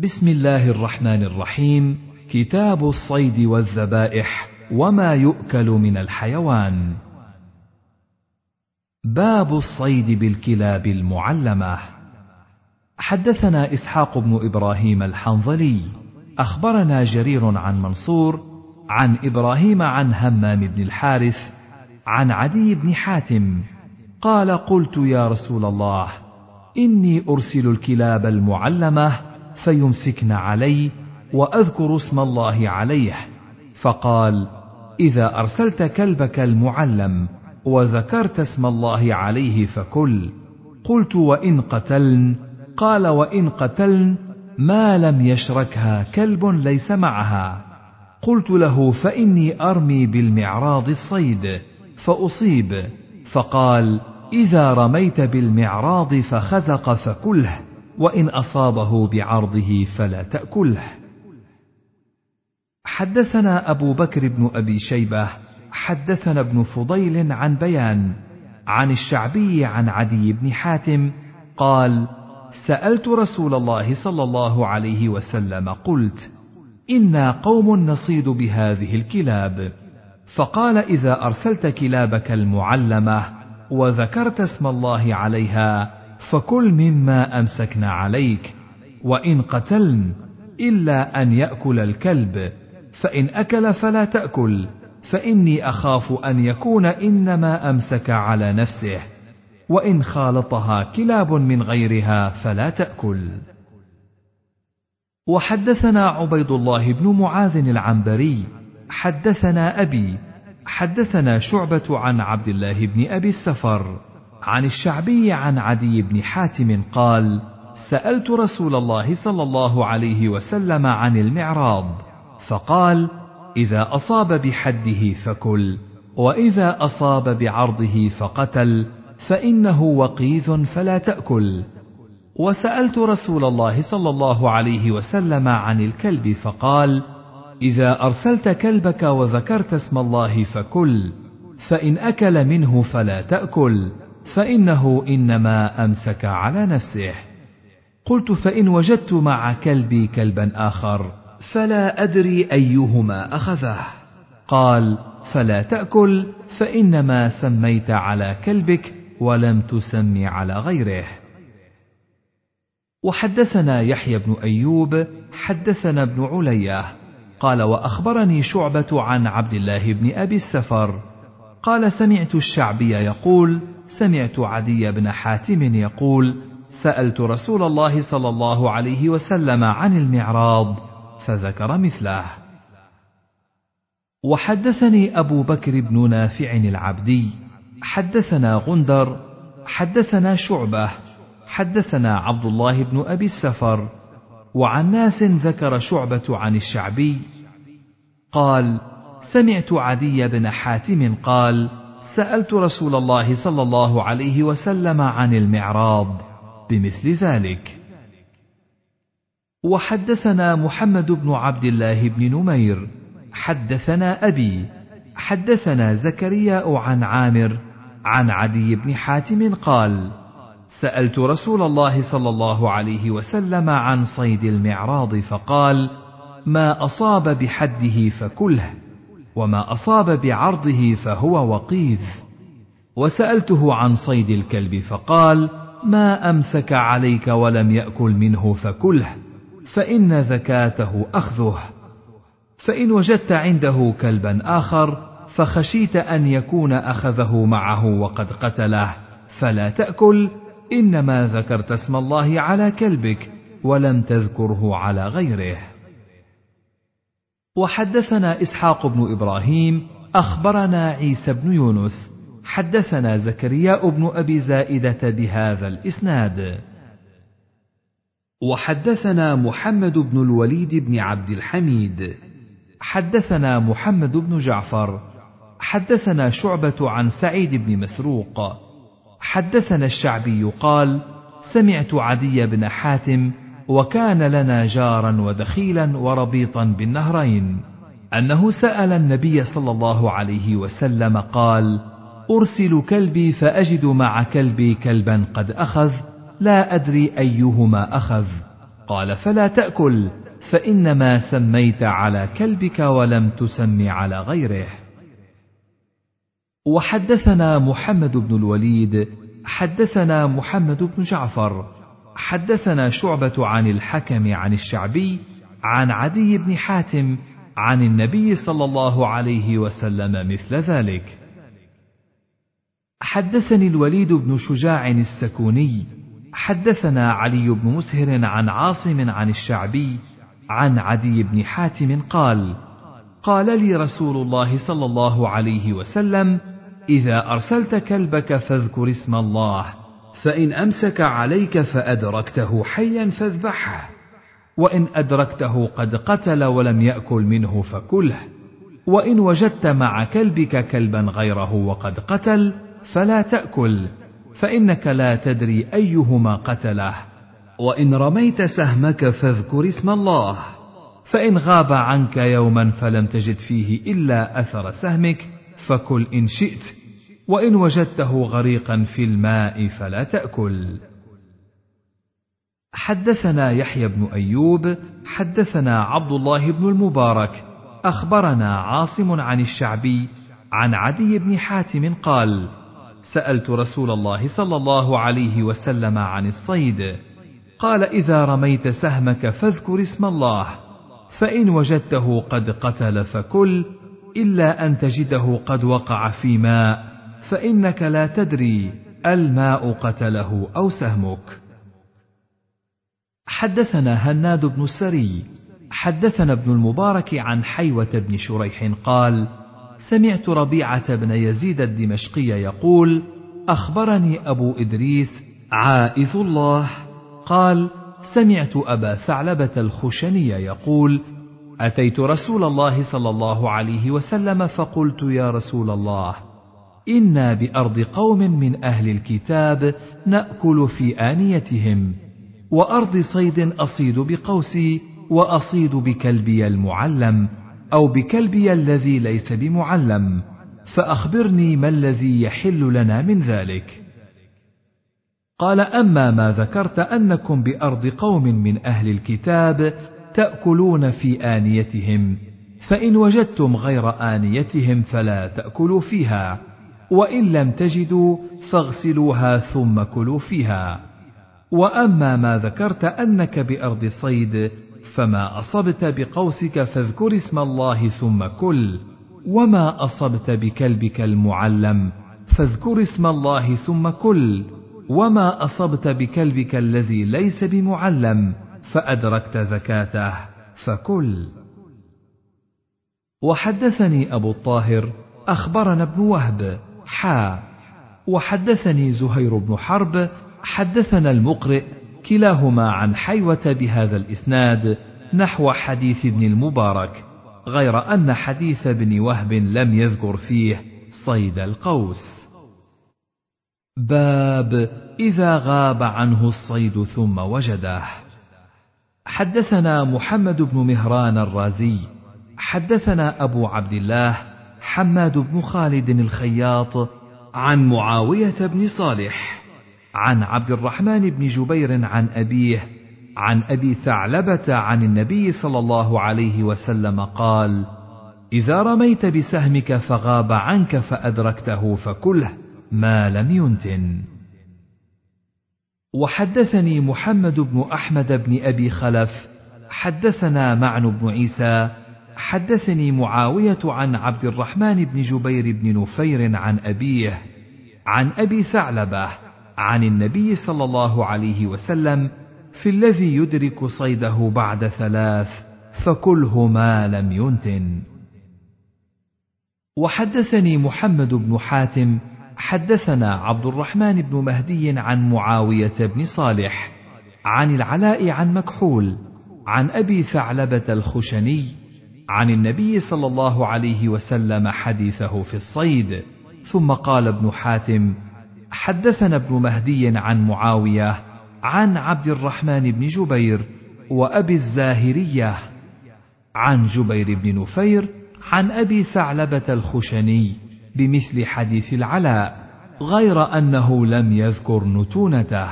بسم الله الرحمن الرحيم. كتاب الصيد والذبائح وما يؤكل من الحيوان. باب الصيد بالكلاب المعلمة. حدثنا إسحاق بن إبراهيم الحنظلي. أخبرنا جرير عن منصور عن إبراهيم عن همام بن الحارث عن عدي بن حاتم. قال قلت يا رسول الله إني أرسل الكلاب المعلمة فيمسكن علي وأذكر اسم الله عليه. فقال إذا أرسلت كلبك المعلم وذكرت اسم الله عليه فكل. قلت وإن قتلن؟ قال وإن قتلن ما لم يشركها كلب ليس معها. قلت له فإني أرمي بالمعراض الصيد فأصيب. فقال إذا رميت بالمعراض فخزق فكله. وإن أصابه بعرضه فلا تأكله. حدثنا أبو بكر بن أبي شيبة حدثنا ابن فضيل عن بيان عن الشعبي عن عدي بن حاتم قال سألت رسول الله صلى الله عليه وسلم قلت أنا قوم نصيد بهذه الكلاب. فقال إذا أرسلت كلابك المعلمة وذكرت اسم الله عليها فكل مما امسكن عليك وإن قتلن إلا أن يأكل الكلب فإن أكل فلا تأكل فإني أخاف أن يكون إنما أمسك على نفسه وإن خالطها كلاب من غيرها فلا تأكل. وحدثنا عبيد الله بن معاذ العنبري حدثنا أبي حدثنا شعبة عن عبد الله بن أبي السفر. عن الشعبي عن عدي بن حاتم قال سألت رسول الله صلى الله عليه وسلم عن المعراض فقال إذا أصاب بحده فكل وإذا أصاب بعرضه فقتل فإنه وقيذ فلا تأكل. وسألت رسول الله صلى الله عليه وسلم عن الكلب فقال إذا أرسلت كلبك وذكرت اسم الله فكل فإن أكل منه فلا تأكل. فإنه إنما أمسك على نفسه. قلت فإن وجدت مع كلبي كلبا آخر فلا أدري أيهما أخذه. قال فلا تأكل فإنما سميت على كلبك ولم تسم على غيره. وحدثنا يحيى بن أيوب حدثنا ابن عليه قال وأخبرني شعبة عن عبد الله بن أبي السفر. قال سمعت الشعبي يقول سمعت عدي بن حاتم يقول سألت رسول الله صلى الله عليه وسلم عن المعراض فذكر مثله. وحدثني أبو بكر بن نافع العبدي حدثنا غندر حدثنا شعبة حدثنا عبد الله بن أبي السفر وعن ناس ذكر شعبة عن الشعبي قال سمعت عدي بن حاتم قال سألت رسول الله صلى الله عليه وسلم عن المعراض بمثل ذلك. وحدثنا محمد بن عبد الله بن نمير حدثنا أبي حدثنا زكريا عن عامر عن عدي بن حاتم قال سألت رسول الله صلى الله عليه وسلم عن صيد المعراض فقال ما أصاب بحده فكله. وما أصاب بعرضه فهو وقيذ. وسألته عن صيد الكلب فقال ما أمسك عليك ولم يأكل منه فكله فإن ذكاته أخذه. فإن وجدت عنده كلبا آخر فخشيت أن يكون أخذه معه وقد قتله فلا تأكل إنما ذكرت اسم الله على كلبك ولم تذكره على غيره. وحدثنا إسحاق بن إبراهيم أخبرنا عيسى بن يونس حدثنا زكريا بن أبي زائدة بهذا الإسناد. وحدثنا محمد بن الوليد بن عبد الحميد. حدثنا محمد بن جعفر. حدثنا شعبة عن سعيد بن مسروق. حدثنا الشعبي قال سمعت عدي بن حاتم وكان لنا جارا ودخيلا وربيطا بالنهرين. أنه سأل النبي صلى الله عليه وسلم قال أرسل كلبي فأجد مع كلبي كلبا قد أخذ لا أدري أيهما أخذ. قال فلا تأكل فإنما سميت على كلبك ولم تسم على غيره. وحدثنا محمد بن الوليد حدثنا محمد بن جعفر حدثنا شعبة عن الحكم عن الشعبي عن عدي بن حاتم عن النبي صلى الله عليه وسلم مثل ذلك. حدثني الوليد بن شجاع السكوني حدثنا علي بن مسهر عن عاصم عن الشعبي عن عدي بن حاتم قال قال لي رسول الله صلى الله عليه وسلم إذا أرسلت كلبك فاذكر اسم الله فإن أمسك عليك فأدركته حيا فاذبحه وإن أدركته قد قتل ولم يأكل منه فكله وإن وجدت مع كلبك كلبا غيره وقد قتل فلا تأكل فإنك لا تدري أيهما قتله. وإن رميت سهمك فاذكر اسم الله فإن غاب عنك يوما فلم تجد فيه إلا أثر سهمك فكل إن شئت وإن وجدته غريقا في الماء فلا تأكل. حدثنا يحيى بن أيوب حدثنا عبد الله بن المبارك أخبرنا عاصم عن الشعبي عن عدي بن حاتم قال سألت رسول الله صلى الله عليه وسلم عن الصيد قال إذا رميت سهمك فاذكر اسم الله فإن وجدته قد قتل فكل إلا أن تجده قد وقع في ماء فإنك لا تدري الماء قتله أو سهمك. حدثنا هناد بن السري حدثنا ابن المبارك عن حيوة بن شريح قال سمعت ربيعة بن يزيد الدمشقي يقول أخبرني أبو إدريس عائذ الله قال سمعت أبا ثعلبة الخشني يقول أتيت رسول الله صلى الله عليه وسلم فقلت يا رسول الله أنا بارض قوم من أهل الكتاب ناكل في انيتهم وارض صيد اصيد بقوسي واصيد بكلبي المعلم أو بكلبي الذي ليس بمعلم. فاخبرني ما الذي يحل لنا من ذلك. قال اما ما ذكرت انكم بارض قوم من أهل الكتاب تاكلون في انيتهم فان وجدتم غير انيتهم فلا تاكلوا فيها. وإن لم تجدوا فاغسلوها ثم كلوا فيها. وأما ما ذكرت أنك بأرض صيد فما أصبت بقوسك فاذكر اسم الله ثم كل. وما أصبت بكلبك المعلم فاذكر اسم الله ثم كل. وما أصبت بكلبك الذي ليس بمعلم فأدركت زكاته فكل. وحدثني أبو الطاهر أخبرنا ابن وهب حا. وحدثني زهير بن حرب حدثنا المقرئ كلاهما عن حيوة بهذا الإسناد نحو حديث ابن المبارك غير أن حديث ابن وهب لم يذكر فيه صيد القوس. باب إذا غاب عنه الصيد ثم وجده. حدثنا محمد بن مهران الرازي حدثنا أبو عبد الله حماد بن خالد الخياط عن معاوية بن صالح عن عبد الرحمن بن جبير عن أبيه عن أبي ثعلبة عن النبي صلى الله عليه وسلم قال إذا رميت بسهمك فغاب عنك فأدركته فكله ما لم ينتن. وحدثني محمد بن أحمد بن أبي خلف حدثنا معن بن عيسى حدثني معاوية عن عبد الرحمن بن جبير بن نفير عن أبيه عن أبي ثعلبة عن النبي صلى الله عليه وسلم في الذي يدرك صيده بعد ثلاث فكله ما لم ينتن. وحدثني محمد بن حاتم حدثنا عبد الرحمن بن مهدي عن معاوية بن صالح عن العلاء عن مكحول عن أبي ثعلبة الخشني عن النبي صلى الله عليه وسلم حديثه في الصيد. ثم قال ابن حاتم حدثنا ابن مهدي عن معاوية عن عبد الرحمن بن جبير وأبي الزاهرية عن جبير بن نفير عن أبي ثعلبة الخشني بمثل حديث العلاء غير أنه لم يذكر نتونته.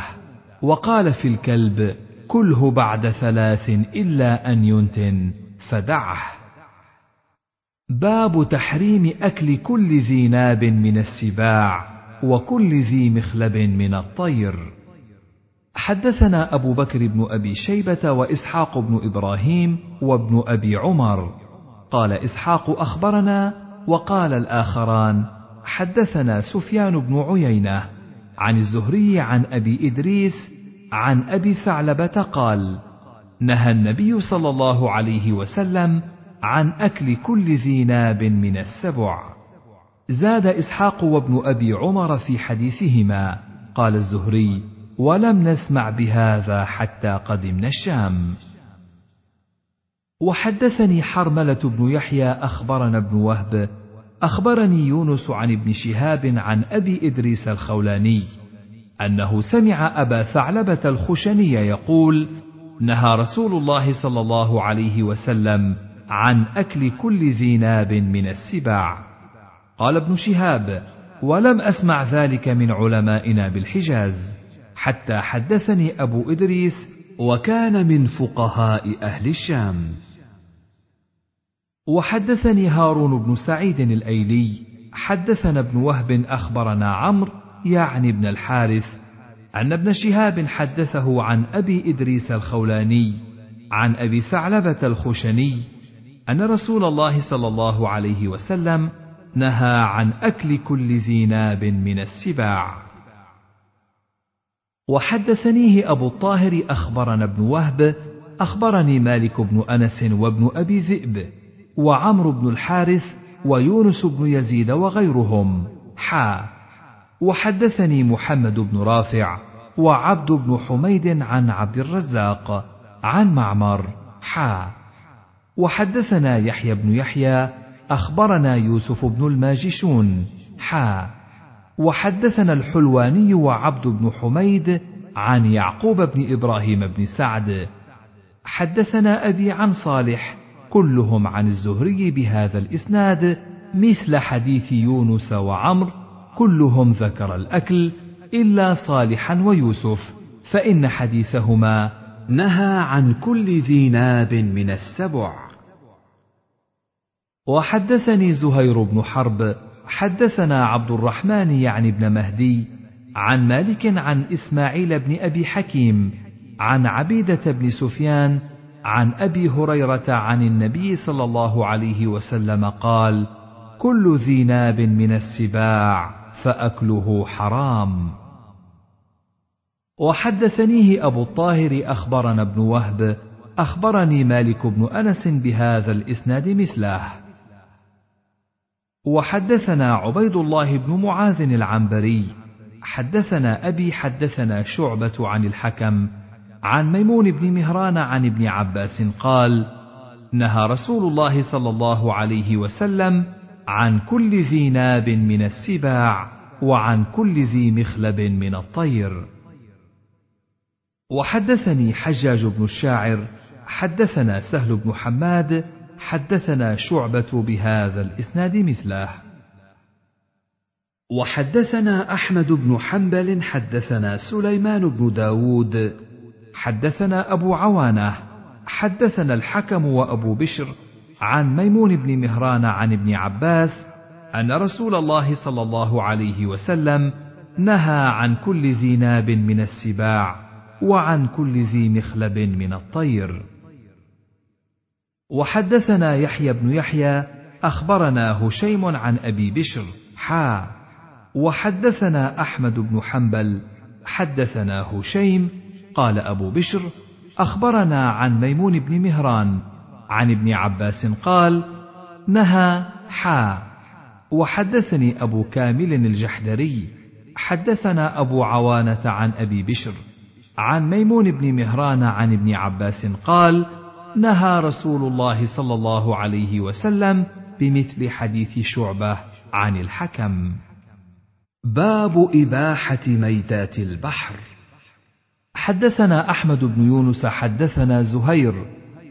وقال في الكلب كله بعد ثلاث إلا أن ينتن فدعه. باب تحريم أكل كل ذي ناب من السباع وكل ذي مخلب من الطير. حدثنا أبو بكر بن أبي شيبة وإسحاق بن إبراهيم وابن أبي عمر. قال إسحاق أخبرنا وقال الآخران حدثنا سفيان بن عيينة عن الزهري عن أبي إدريس عن أبي ثعلبة قال نهى النبي صلى الله عليه وسلم عن أكل كل ذي ناب من السبع. زاد إسحاق وابن أبي عمر في حديثهما. قال الزهري ولم نسمع بهذا حتى قدمنا الشام. وحدثني حرملة بن يحيى أخبرنا ابن وهب. أخبرني يونس عن ابن شهاب عن أبي إدريس الخولاني أنه سمع أبا ثعلبة الخشني يقول: نهى رسول الله صلى الله عليه وسلم عن أكل كل ذي ناب من السباع. قال ابن شهاب: ولم أسمع ذلك من علمائنا بالحجاز، حتى حدثني أبو إدريس وكان من فقهاء أهل الشام. وحدثني هارون بن سعيد الأيلي حدثنا ابن وهب أخبرنا عمرو يعني ابن الحارث أن ابن شهاب حدثه عن أبي إدريس الخولاني عن أبي ثعلبة الخشني أن رسول الله صلى الله عليه وسلم نهى عن أكل كل ذي ناب من السباع. وحدثنيه أبو الطاهر أخبرنا ابن وهب أخبرني مالك بن أنس وابن أبي ذئب وعمرو بن الحارث ويونس بن يزيد وغيرهم. حا. وحدثني محمد بن رافع وعبد بن حميد عن عبد الرزاق عن معمر. حا. وحدثنا يحيى بن يحيى أخبرنا يوسف بن الماجشون حا. وحدثنا الحلواني وعبد بن حميد عن يعقوب بن إبراهيم بن سعد. حدثنا أبي عن صالح كلهم عن الزهري بهذا الإسناد مثل حديث يونس وعمر كلهم ذكر الأكل إلا صالحا ويوسف فإن حديثهما نهى عن كل ذي ناب من السبع. وحدثني زهير بن حرب حدثنا عبد الرحمن يعني ابن مهدي عن مالك عن إسماعيل بن أبي حكيم عن عبيدة بن سفيان عن أبي هريرة عن النبي صلى الله عليه وسلم قال كل ذي ناب من السباع فأكله حرام. وحدثنيه أبو الطاهر أخبرنا ابن وهب أخبرني مالك بن أنس بهذا الإسناد مثله. وحدثنا عبيد الله بن معاذ العنبري حدثنا أبي حدثنا شعبة عن الحكم عن ميمون بن مهران عن ابن عباس قال نهى رسول الله صلى الله عليه وسلم عن كل ذي ناب من السباع وعن كل ذي مخلب من الطير. وحدثني حجاج بن الشاعر حدثنا سهل بن حماد حدثنا شعبة بهذا الإسناد مثله. وحدثنا أحمد بن حنبل حدثنا سليمان بن داود حدثنا أبو عوانة حدثنا الحكم وأبو بشر عن ميمون بن مهران عن ابن عباس أن رسول الله صلى الله عليه وسلم نهى عن كل ذي ناب من السباع وعن كل ذي مخلب من الطير. وحدثنا يحيى بن يحيى أخبرنا هشيم عن أبي بشر حا. وحدثنا أحمد بن حنبل حدثنا هشيم قال أبو بشر أخبرنا عن ميمون بن مهران عن ابن عباس قال نهى حا. وحدثني أبو كامل الجحدري حدثنا أبو عوانة عن أبي بشر عن ميمون بن مهران عن ابن عباس قال نهى رسول الله صلى الله عليه وسلم بمثل حديث شعبة عن الحكم. باب إباحة ميتات البحر. حدثنا أحمد بن يونس حدثنا زهير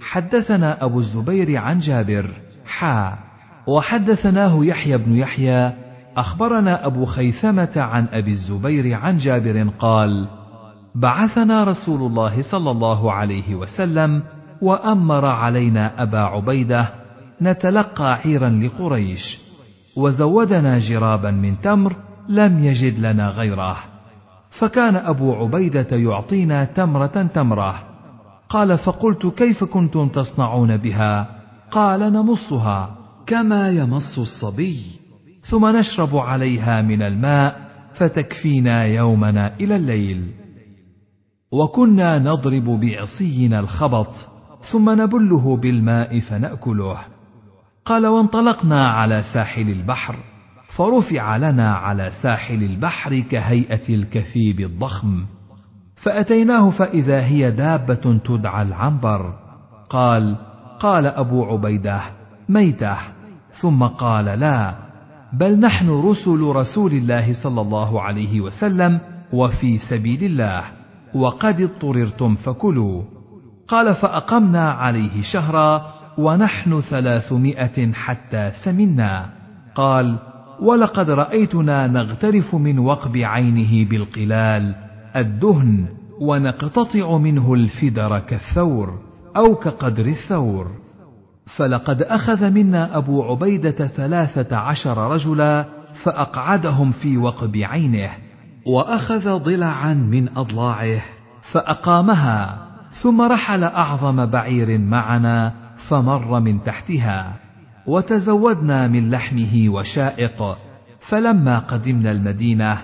حدثنا أبو الزبير عن جابر حا. وحدثناه يحيى بن يحيى أخبرنا أبو خيثمة عن أبي الزبير عن جابر قال بعثنا رسول الله صلى الله عليه وسلم وأمر علينا أبا عبيدة نتلقى عيرا لقريش وزودنا جرابا من تمر لم يجد لنا غيره. فكان أبو عبيدة يعطينا تمرة تمرة. قال فقلت كيف كنتم تصنعون بها؟ قال نمصها كما يمص الصبي. ثم نشرب عليها من الماء فتكفينا يومنا إلى الليل. وكنا نضرب بعصينا الخبط ثم نبله بالماء فنأكله. قال وانطلقنا على ساحل البحر فرفع لنا على ساحل البحر كهيئة الكثيب الضخم فأتيناه فإذا هي دابة تدعى العنبر. قال قال أبو عبيدة ميته. ثم قال لا بل نحن رسل رسول الله صلى الله عليه وسلم وفي سبيل الله وقد اضطررتم فكلوا. قال فأقمنا عليه شهرا ونحن ثلاثمائة حتى سمنا. قال ولقد رأيتنا نغترف من وقب عينه بالقلال الدهن ونقتطع منه الفدر كالثور أو كقدر الثور. فلقد أخذ منا أبو عبيدة ثلاثة عشر رجلا فأقعدهم في وقب عينه وأخذ ضلعا من أضلاعه فأقامها ثم رحل أعظم بعير معنا فمر من تحتها وتزودنا من لحمه وشائق. فلما قدمنا المدينة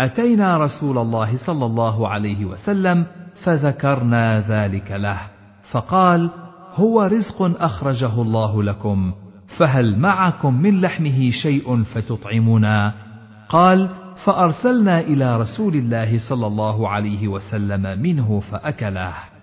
أتينا رسول الله صلى الله عليه وسلم فذكرنا ذلك له. فقال هو رزق أخرجه الله لكم فهل معكم من لحمه شيء فتطعمنا قال فأرسلنا إلى رسول الله صلى الله عليه وسلم منه فأكله.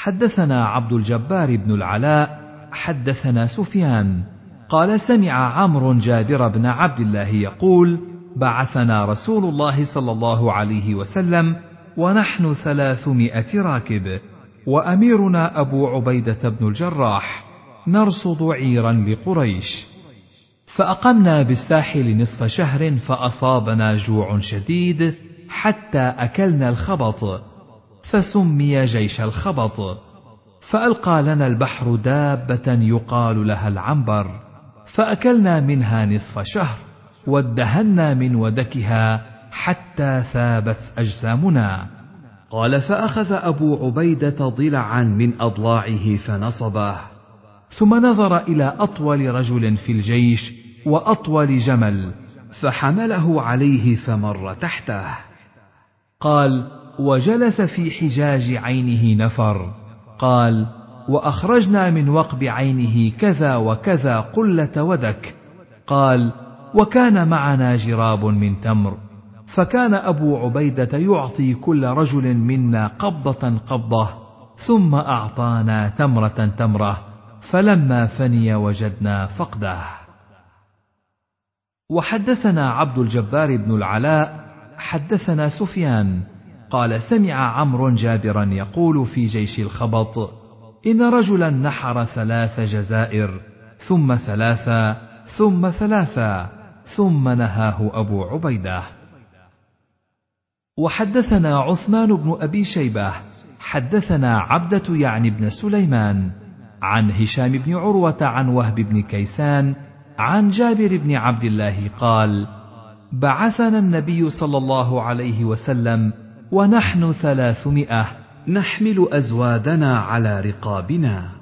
حدثنا عبد الجبار بن العلاء حدثنا سفيان. قال سمع عمرو جابر بن عبد الله يقول بعثنا رسول الله صلى الله عليه وسلم ونحن ثلاثمائة راكب وأميرنا أبو عبيدة بن الجراح نرصد عيرا لقريش. فأقمنا بالساحل نصف شهر فأصابنا جوع شديد حتى أكلنا الخبط. فسمي جيش الخبط. فألقى لنا البحر دابة يقال لها العنبر. فأكلنا منها نصف شهر وادهنا من ودكها حتى ثابت أجسامنا. قال فأخذ أبو عبيدة ضلعا من أضلاعه فنصبه. ثم نظر إلى أطول رجل في الجيش وأطول جمل فحمله عليه فمر تحته. قال وجلس في حجاج عينه نفر. قال وأخرجنا من وقب عينه كذا وكذا قلة ودك. قال وكان معنا جراب من تمر. فكان أبو عبيدة يعطي كل رجل منا قبضة قبضة ثم أعطانا تمرة تمرة فلما فني وجدنا فقده. وحدثنا عبد الجبار بن العلاء حدثنا سفيان قال سمع عمرو جابرا يقول في جيش الخبط إن رجلا نحر ثلاث جزائر ثم ثلاثا ثم ثلاثا ثم نهاه أبو عبيدة. وحدثنا عثمان بن أبي شيبة حدثنا عبدة يعني بن سليمان عن هشام بن عروة عن وهب بن كيسان عن جابر بن عبد الله قال بعثنا النبي صلى الله عليه وسلم ونحن ثلاثمائة. نحمل أزوادنا على رقابنا.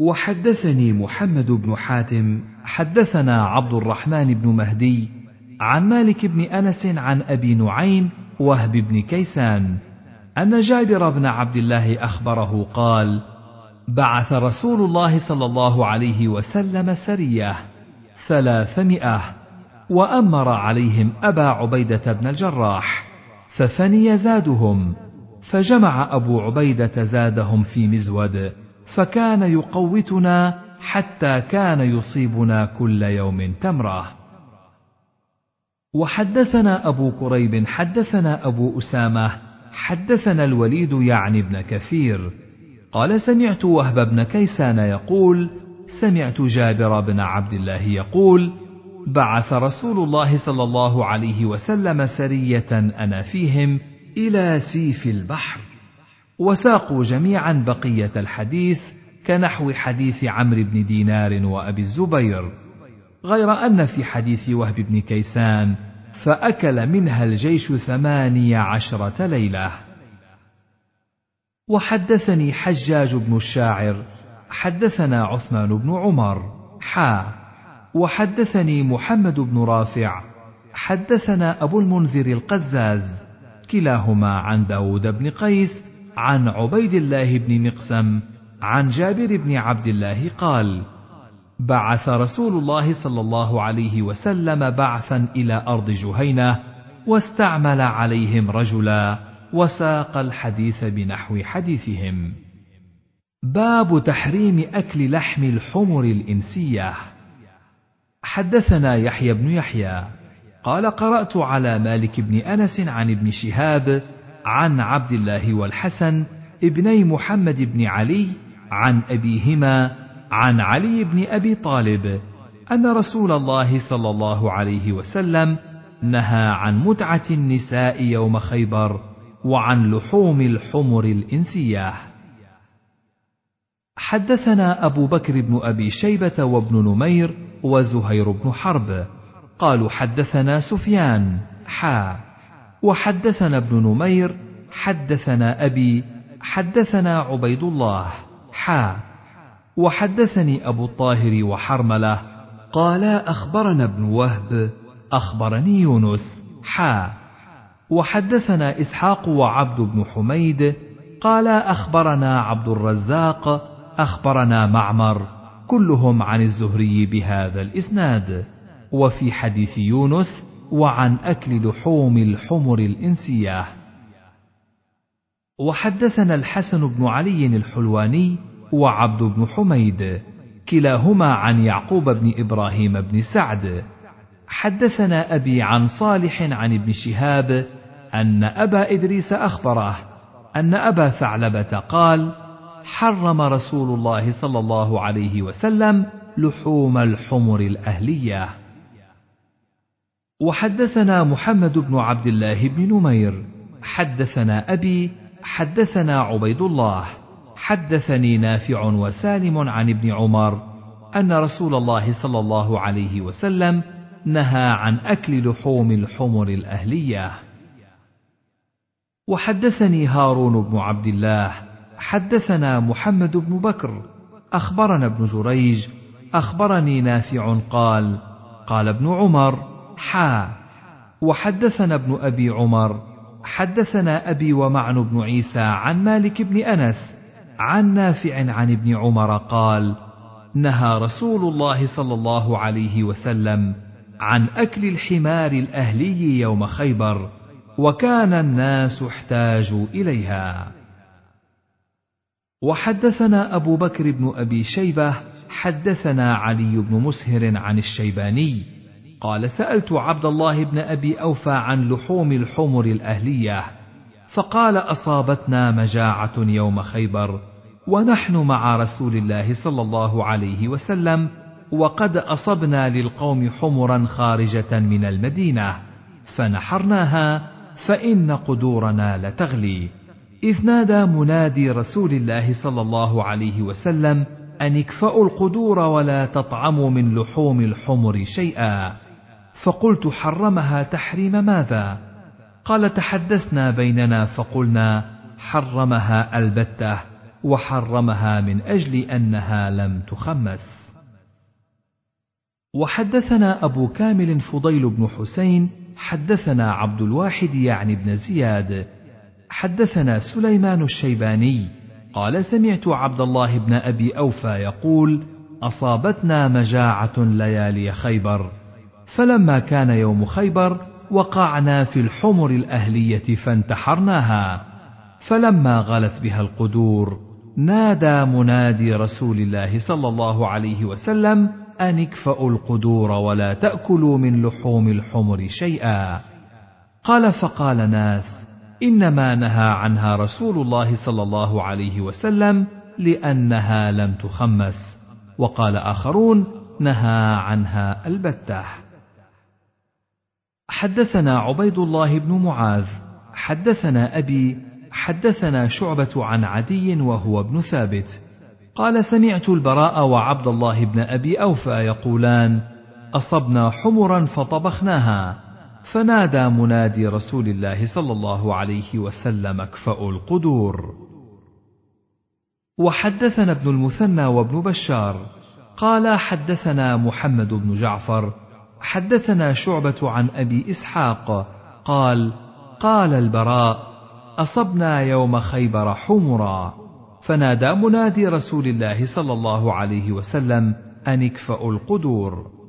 وحدثني محمد بن حاتم حدثنا عبد الرحمن بن مهدي عن مالك بن أنس عن أبي نعيم وهب بن كيسان أن جابر بن عبد الله أخبره قال بعث رسول الله صلى الله عليه وسلم سرية ثلاثمائة وأمر عليهم أبا عبيدة بن الجراح. ففني زادهم فجمع أبو عبيدة زادهم في مزود فكان يقوتنا حتى كان يصيبنا كل يوم تمرة. وحدثنا أبو كريب حدثنا أبو أسامة حدثنا الوليد يعني ابن كثير. قال سمعت وهب بن كيسان يقول سمعت جابر بن عبد الله يقول بعث رسول الله صلى الله عليه وسلم سرية أنا فيهم إلى سيف البحر وساقوا جميعا بقية الحديث كنحو حديث عمرو بن دينار وأبي الزبير غير أن في حديث وهب بن كيسان فأكل منها الجيش ثماني عشرة ليلة. وحدثني حجاج بن الشاعر حدثنا عثمان بن عمر حا وحدثني محمد بن رافع. حدثنا أبو المنذر القزاز كلاهما عن داود بن قيس عن عبيد الله بن مقسم عن جابر بن عبد الله قال بعث رسول الله صلى الله عليه وسلم بعثا إلى أرض جهينة واستعمل عليهم رجلا وساق الحديث بنحو حديثهم. باب تحريم أكل لحم الحمر الإنسية. حدثنا يحيى بن يحيى قال قرأت على مالك بن أنس عن ابن شهاب عن عبد الله والحسن ابني محمد بن علي عن أبيهما عن علي بن أبي طالب أن رسول الله صلى الله عليه وسلم نهى عن متعة النساء يوم خيبر وعن لحوم الحمر الانسيه حدثنا أبو بكر بن أبي شيبة وابن نمير وزهير بن حرب. قالوا حدثنا سفيان حا. وحدثنا ابن نمير حدثنا أبي حدثنا عبيد الله حا. وحدثني أبو الطاهر وحرملة. قالا أخبرنا ابن وهب. أخبرني يونس حا. وحدثنا إسحاق وعبد بن حميد. قالا أخبرنا عبد الرزاق أخبرنا معمر. كلهم عن الزهري بهذا الإسناد. وفي حديث يونس وعن أكل لحوم الحمر الإنسية. وحدثنا الحسن بن علي الحلواني وعبد بن حميد كلاهما عن يعقوب بن إبراهيم بن سعد. حدثنا أبي عن صالح عن ابن شهاب أن أبا إدريس أخبره أن أبا ثعلبة قال حرم رسول الله صلى الله عليه وسلم لحوم الحمر الأهلية. وحدثنا محمد بن عبد الله بن نمير حدثنا أبي حدثنا عبيد الله حدثني نافع وسالم عن ابن عمر أن رسول الله صلى الله عليه وسلم نهى عن أكل لحوم الحمر الأهلية. وحدثني هارون بن عبد الله حدثنا محمد بن بكر أخبرنا ابن جريج أخبرني نافع قال قال ابن عمر حا. وحدثنا ابن أبي عمر حدثنا أبي ومعن بن عيسى عن مالك بن أنس عن نافع عن ابن عمر قال نهى رسول الله صلى الله عليه وسلم عن أكل الحمار الأهلي يوم خيبر وكان الناس احتاجوا إليها. وحدثنا أبو بكر بن أبي شيبة حدثنا علي بن مسهر عن الشيباني. قال سألت عبد الله بن أبي أوفى عن لحوم الحمر الأهلية فقال أصابتنا مجاعة يوم خيبر ونحن مع رسول الله صلى الله عليه وسلم وقد أصبنا للقوم حمرا خارجة من المدينة فنحرناها فإن قدورنا لتغلي. إذ نادى منادي رسول الله صلى الله عليه وسلم أن اكفأوا القدور ولا تطعموا من لحوم الحمر شيئا. فقلت حرمها تحريم ماذا؟ قال تحدثنا بيننا فقلنا حرمها البتة وحرمها من أجل أنها لم تخمس. وحدثنا أبو كامل فضيل بن حسين حدثنا عبد الواحد يعني بن زياد حدثنا سليمان الشيباني قال سمعت عبد الله بن أبي أوفى يقول أصابتنا مجاعة ليالي خيبر فلما كان يوم خيبر وقعنا في الحمر الأهلية فانتحرناها فلما غلت بها القدور نادى منادي رسول الله صلى الله عليه وسلم أن اكفأوا القدور ولا تأكلوا من لحوم الحمر شيئا. قال فقال ناس إنما نهى عنها رسول الله صلى الله عليه وسلم لأنها لم تخمس وقال آخرون نهى عنها البته حدثنا عبيد الله بن معاذ حدثنا أبي حدثنا شعبة عن عدي وهو ابن ثابت. قال سمعت البراء وعبد الله بن أبي أوفى يقولان أصبنا حمرا فطبخناها. فنادى منادي رسول الله صلى الله عليه وسلم اكفأوا القدور. وحدثنا ابن المثنى وابن بشار. قال حدثنا محمد بن جعفر. حدثنا شعبة عن أبي إسحاق. قال قال البراء أصبنا يوم خيبر حمرا. فنادى منادي رسول الله صلى الله عليه وسلم أن اكفأوا القدور.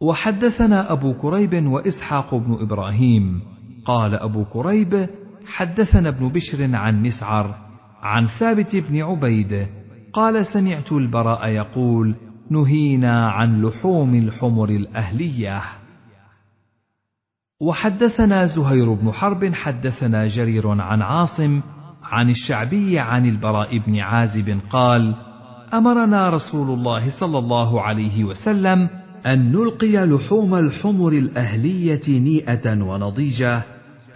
وحدثنا أبو كريب وإسحاق بن إبراهيم. قال أبو كريب حدثنا ابن بشر عن مسعر عن ثابت بن عبيد. قال سمعت البراء يقول نهينا عن لحوم الحمر الأهلية. وحدثنا زهير بن حرب حدثنا جرير عن عاصم عن الشعبي عن البراء بن عازب قال أمرنا رسول الله صلى الله عليه وسلم أن نلقي لحوم الحمر الأهلية نيئة ونضيجة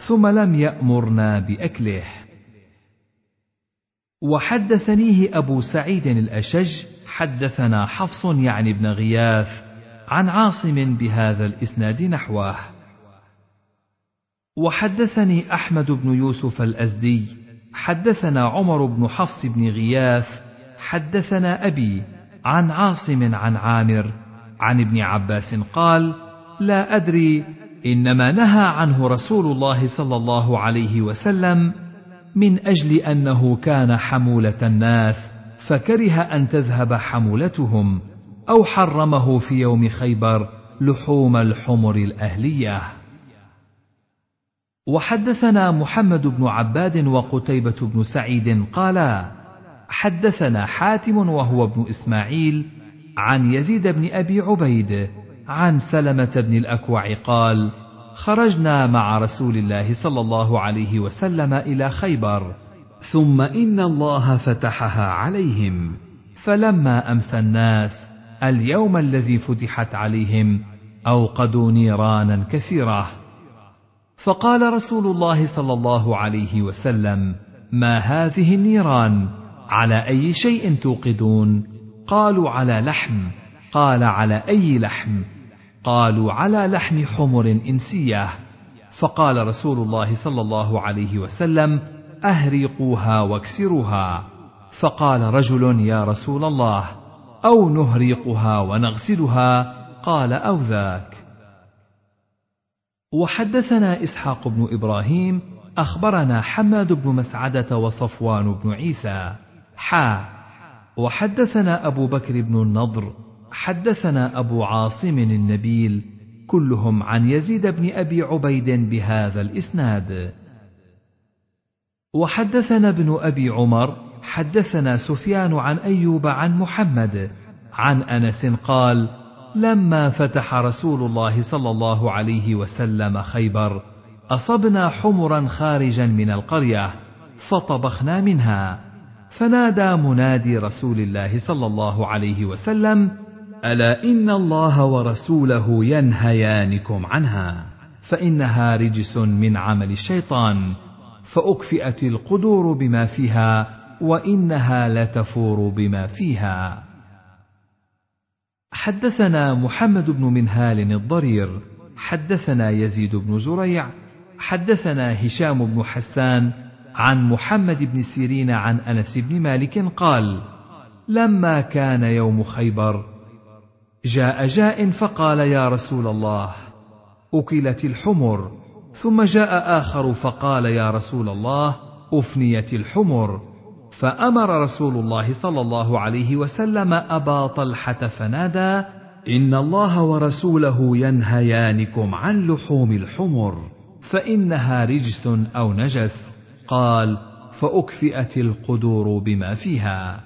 ثم لم يأمرنا بأكله. وحدثنيه أبو سعيد الأشج حدثنا حفص يعني بن غياث عن عاصم بهذا الإسناد نحوه. وحدثني أحمد بن يوسف الأزدي حدثنا عمر بن حفص بن غياث حدثنا أبي عن عاصم عن عامر عن ابن عباس قال لا أدري إنما نهى عنه رسول الله صلى الله عليه وسلم من أجل أنه كان حمولة الناس فكره أن تذهب حمولتهم أو حرمه في يوم خيبر لحوم الحمر الأهلية. وحدثنا محمد بن عباد وقتيبة بن سعيد قالا: حدثنا حاتم وهو ابن إسماعيل عن يزيد بن أبي عبيد عن سلمة بن الأكوع قال: خرجنا مع رسول الله صلى الله عليه وسلم إلى خيبر، ثم إن الله فتحها عليهم، فلما أمسى الناس اليوم الذي فتحت عليهم أوقدوا نيرانا كثيرة. فقال رسول الله صلى الله عليه وسلم ما هذه النيران على أي شيء توقدون قالوا على لحم. قال على أي لحم؟ قالوا على لحم حمر انسيه فقال رسول الله صلى الله عليه وسلم أهريقوها واكسروها. فقال رجل يا رسول الله أو نهريقها ونغسلها؟ قال أو ذاك. وحدثنا إسحاق بن إبراهيم أخبرنا حماد بن مسعدة وصفوان بن عيسى. حا. وحدثنا أبو بكر بن النضر حدثنا أبو عاصم النبيل كلهم عن يزيد بن أبي عبيد بهذا الإسناد. وحدثنا ابن أبي عمر حدثنا سفيان عن أيوب عن محمد عن أنس قال لما فتح رسول الله صلى الله عليه وسلم خيبر أصبنا حمرا خارجا من القرية فطبخنا منها. فنادى منادي رسول الله صلى الله عليه وسلم ألا إن الله ورسوله ينهيانكم عنها؟ فإنها رجس من عمل الشيطان فأكفئت القدور بما فيها وإنها لتفور بما فيها. حدثنا محمد بن منهال الضرير حدثنا يزيد بن زريع حدثنا هشام بن حسان عن محمد بن سيرين عن أنس بن مالك قال لما كان يوم خيبر جاء جاء فقال يا رسول الله أكلت الحمر ثم جاء آخر فقال يا رسول الله أفنيت الحمر. فأمر رسول الله صلى الله عليه وسلم أبا طلحة فنادى إن الله ورسوله ينهيانكم عن لحوم الحمر فإنها رجس أو نجس. قال فأكفئت القدور بما فيها.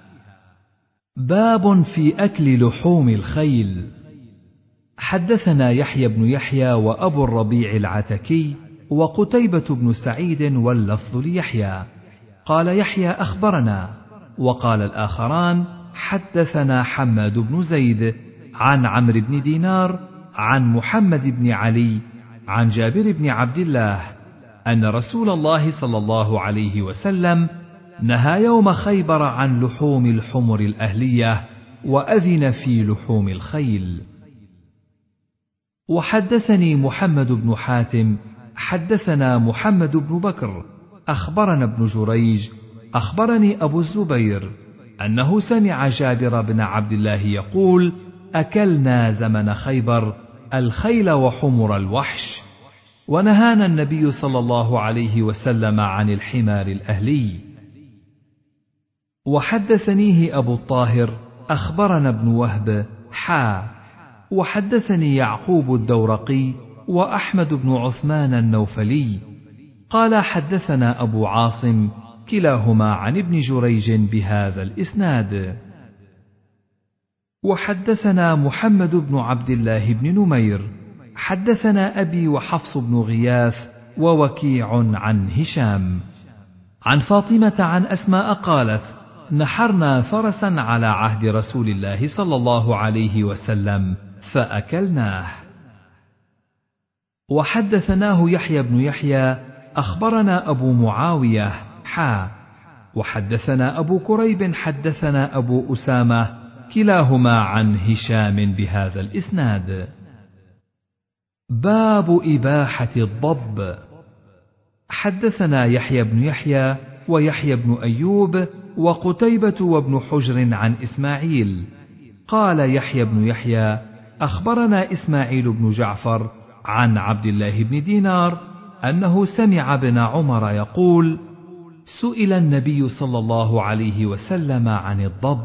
باب في أكل لحوم الخيل. حدثنا يحيى بن يحيى وأبو الربيع العتكي وقتيبة بن سعيد واللفظ ليحيى. قال يحيى أخبرنا. وقال الآخران حدثنا حماد بن زيد عن عمرو بن دينار عن محمد بن علي عن جابر بن عبد الله أن رسول الله صلى الله عليه وسلم نهى يوم خيبر عن لحوم الحمر الأهلية وأذن في لحوم الخيل. وحدثني محمد بن حاتم حدثنا محمد بن بكر أخبرنا ابن جريج أخبرني أبو الزبير أنه سمع جابر بن عبد الله يقول أكلنا زمن خيبر الخيل وحمر الوحش. ونهانا النبي صلى الله عليه وسلم عن الحمار الأهلي. وحدثنيه أبو الطاهر أخبرنا ابن وهب حا. وحدثني يعقوب الدورقي وأحمد بن عثمان النوفلي. قال حدثنا أبو عاصم كلاهما عن ابن جريج بهذا الإسناد. وحدثنا محمد بن عبد الله بن نمير حدثنا أبي وحفص بن غياث ووكيع عن هشام. عن فاطمة عن أسماء قالت نحرنا فرسا على عهد رسول الله صلى الله عليه وسلم فأكلناه. وحدثناه يحيى بن يحيى أخبرنا أبو معاوية حا. وحدثنا أبو كريب حدثنا أبو أسامة كلاهما عن هشام بهذا الإسناد. باب إباحة الضب. حدثنا يحيى بن يحيى ويحيى بن أيوب وقتيبة وابن حجر عن إسماعيل. قال يحيى بن يحيى أخبرنا إسماعيل بن جعفر عن عبد الله بن دينار أنه سمع ابن عمر يقول سئل النبي صلى الله عليه وسلم عن الضب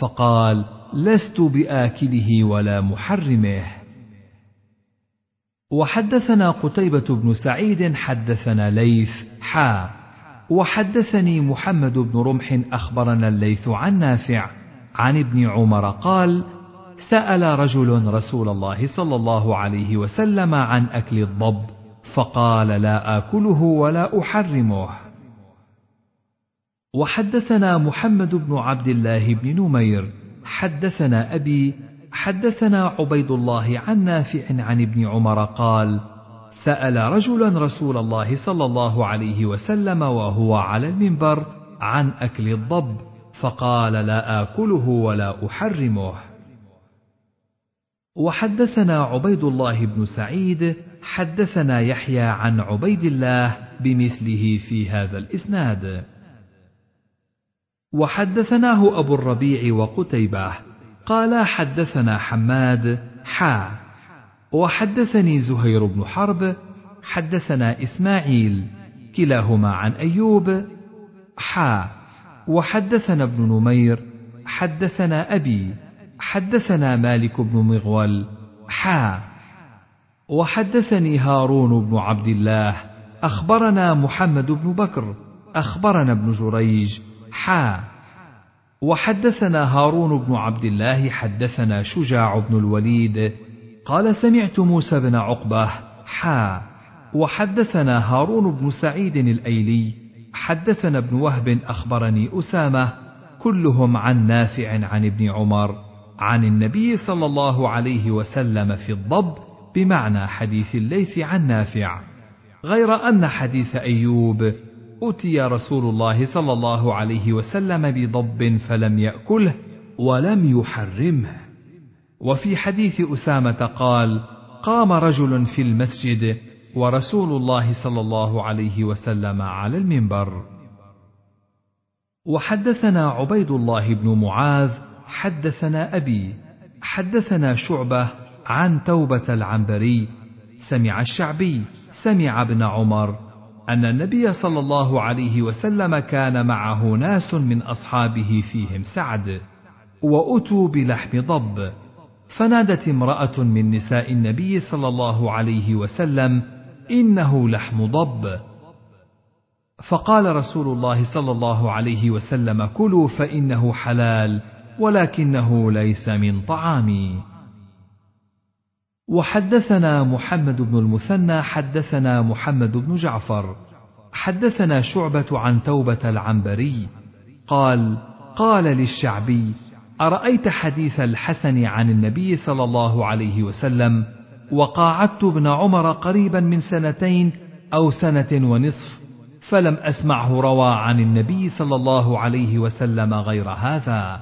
فقال لست بآكله ولا محرمه. وحدثنا قتيبة بن سعيد حدثنا ليث حا. وحدثني محمد بن رمح أخبرنا الليث عن نافع عن ابن عمر قال سأل رجل رسول الله صلى الله عليه وسلم عن أكل الضب فقال لا آكله ولا أحرمه. وحدثنا محمد بن عبد الله بن نمير حدثنا أبي حدثنا عبيد الله عن نافع عن ابن عمر قال سأل رجلا رسول الله صلى الله عليه وسلم وهو على المنبر عن أكل الضب فقال لا آكله ولا أحرمه. وحدثنا عبيد الله بن سعيد حدثنا يحيى عن عبيد الله بمثله في هذا الإسناد. وحدثناه أبو الربيع وقتيبة قال حدثنا حماد حا. وحدثني زهير بن حرب حدثنا إسماعيل كلاهما عن أيوب حا. وحدثنا ابن نمير حدثنا أبي حدثنا مالك بن مغول حا. وحدثني هارون بن عبد الله أخبرنا محمد بن بكر أخبرنا ابن جريج حا. وحدثنا هارون بن عبد الله حدثنا شجاع بن الوليد قال سمعت موسى بن عقبة حا. وحدثنا هارون بن سعيد الأيلي حدثنا ابن وهب أخبرني أسامة كلهم عن نافع عن ابن عمر عن النبي صلى الله عليه وسلم في الضب بمعنى حديث الليث عن نافع غير أن حديث أيوب اتي رسول الله صلى الله عليه وسلم بضب فلم ياكله ولم يحرمه. وفي حديث اسامه قال قام رجل في المسجد ورسول الله صلى الله عليه وسلم على المنبر. وحدثنا عبيد الله بن معاذ حدثنا أبي حدثنا شعبة عن توبة العنبري سمع الشعبي سمع ابن عمر أن النبي صلى الله عليه وسلم كان معه ناس من أصحابه فيهم سعد وأتوا بلحم ضب فنادت امرأة من نساء النبي صلى الله عليه وسلم إنه لحم ضب. فقال رسول الله صلى الله عليه وسلم كلوا فإنه حلال ولكنه ليس من طعامي. وحدثنا محمد بن المثنى حدثنا محمد بن جعفر. حدثنا شعبة عن توبة العنبري. قال قال للشعبي أرأيت حديث الحسن عن النبي صلى الله عليه وسلم وقاعدت ابن عمر قريبا من سنتين أو سنة ونصف فلم أسمعه روى عن النبي صلى الله عليه وسلم غير هذا.